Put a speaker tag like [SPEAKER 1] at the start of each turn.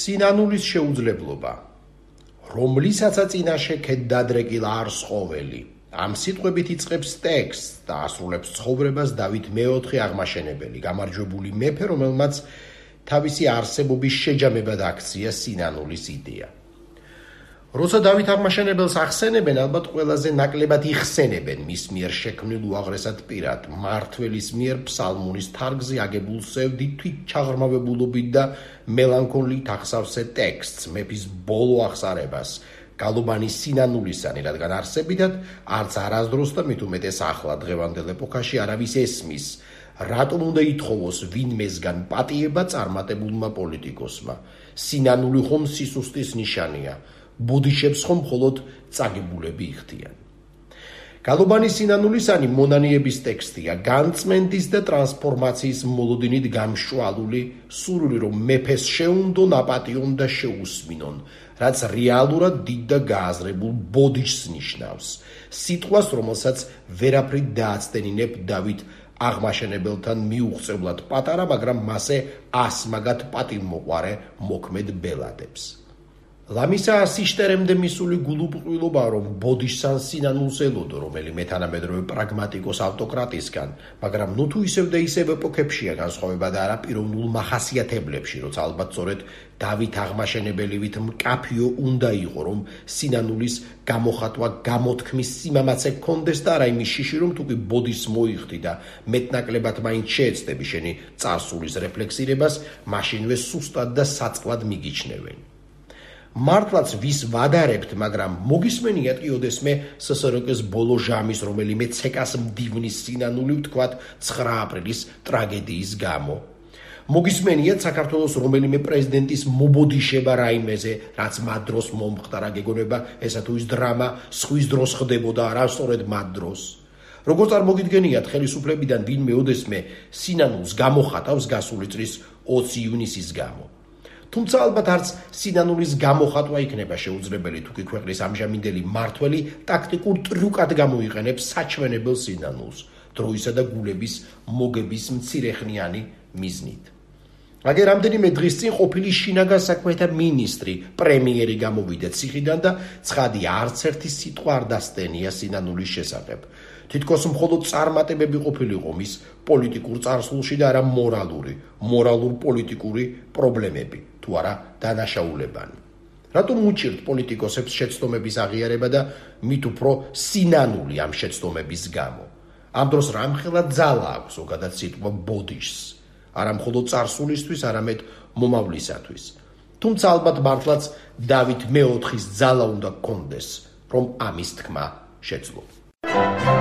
[SPEAKER 1] სინანულის შეუძლებლობა რომლისაცა წინაშე ქედდადრეკილა არ სხოველი. ამ სიტყვებით იწყებს ტექსტს და ასრულებს ცხოვრებას დავით მეოთხე აღმაშენებელი გამარჯვებული მეფე რომელმაც თავისი არსებობის შეჯამებად აქცია სინანულის იდეა როცა დავით აღმაშენებელს ახსენებენ ალბათ ყველაზე ნაკლებად იხსენებენ მის მიერ შექმნილ უაღრესად პირად. მართლის მიერ ფსალმუნის თარგზე აგებულ სევდი თვით ჩაღრმავებულობით და მელანქოლით ახსავსე ტექსტს მეფის ბოლო აღსარებას გალუბანის სინანულისანი, რადგან არსებითად არც არასდროს და მით უმეტეს ახლა დღევანდელ ეპოქაში არავის ესმის, რატომ უნდა ითხოვოს ვინმესგან პატიება წარმატებულმა პოლიტიკოსმა. სინანული ხომ სისუსტის ნიშანია, ბუდიშებს ხომ მხოლოდ წაგებულები იხდიან. გალუბანის სინანულისანი მონანიების ტექსტია, განწმენდის და ტრანსფორმაციის მოლოდინით გამშვალული, სურვილი რომ მეფეს შეუნდო, ნაპატიონ და შეუსმინონ, რაც რეალურად დიდ და გააზრებულ ბოდიშს ნიშნავს. სიტყვას, რომელსაც ვერაფრით დააცდენინებ დავით აღმაშენებელთან მიუღწევლად პატარა, მაგრამ მასე ასმაგად პატიმოყარე მოქმედ ბელადებს. ლამისა სიშტერემდე მისული გულუბრყვილობა რომ ბოდიშსან სინანულს ელოდო რომელიმე თანამედროვე პრაგმატიკოს ავტოკრატისგან მაგრამ ნუ თუ ისევ და ისევ ეპოქებშია განსხვავება და არა პიროვნულ מחასიათებლებში როცა ალბათ სწორედ დავით აღმაშენებელივით მკაფიო უნდა იყო რომ სინანულის გამოხატვა გამოთქმის სიმამაცე გქონდეს და არა იმის შიში რომ თუკი ბოდის მოიხდი და მეტნაკლებად მაინც შეეცდები შენი წარსულის რეფლექსირებას მაშინვე სუსტად და საწყლად მიგიჩნევენ მართლაც ვის ვადარებთ, მაგრამ მოგისმენიათ კი ოდესმე სსრკ-ს ბოლო ჟამის რომელიმე ცეკას მდივნის სინანული ვთქვათ 9 აპრილის ტრაგედიის გამო. მოგისმენიათ საქართველოს რომელიმე პრეზიდენტის მობოდიშება რაიმეზე, რაც მადროს მომხდარა გეგონება, ესა თუ ის დრამა სხვის დროს ხდებოდა რა სწორედ მადროს. როგორ წარმოგიდგენიათ ხელისუფლებიდან ვინმე ოდესმე სინანულს გამოხატავს გასული წლის 20 ივნისის გამო? თუმცა ალბათ არც სინანულის გამოხატვა იქნება შეუძლებელი თუ კი ქვეყნის ამჟამინდელი მართველი ტაქტიკურ ტრიუკად გამოიყენებს საჩვენებელ სინანულს დროისა და გულების მოგების მცირეხნიანი მიზნით. აგერ რამდენიმე დღის წინ ყოფილი შინაგან საქმეთა მინისტრი პრემიერი გამოვიდა ციხიდან და ცხადი არც ერთი სიტყვა არ დასტენია სინანულის შესახებ. თითქოს მხოლოდ წარმატებები ყოფილიყო მის პოლიტიკურ წარსულში და არა მორალური, მორალურ-პოლიტიკური პრობლემები, თუ არა დანაშაულებანი. რატომ უჭირთ პოლიტიკოსებს შეცდომების აღიარება და მით უფრო სინანული ამ შეცდომების გამო? ამ დროს რამხელა ძალა აქვს ზოგადად სიტყვა ბოდიშს, არა მხოლოდ царსულისთვის, არამედ მომავლისათვის. თუმცა ალბათ მართლაც დავით მეოთხის ძალა უნდა გქონდეს, რომ ამის თქმა შეძლო. thank you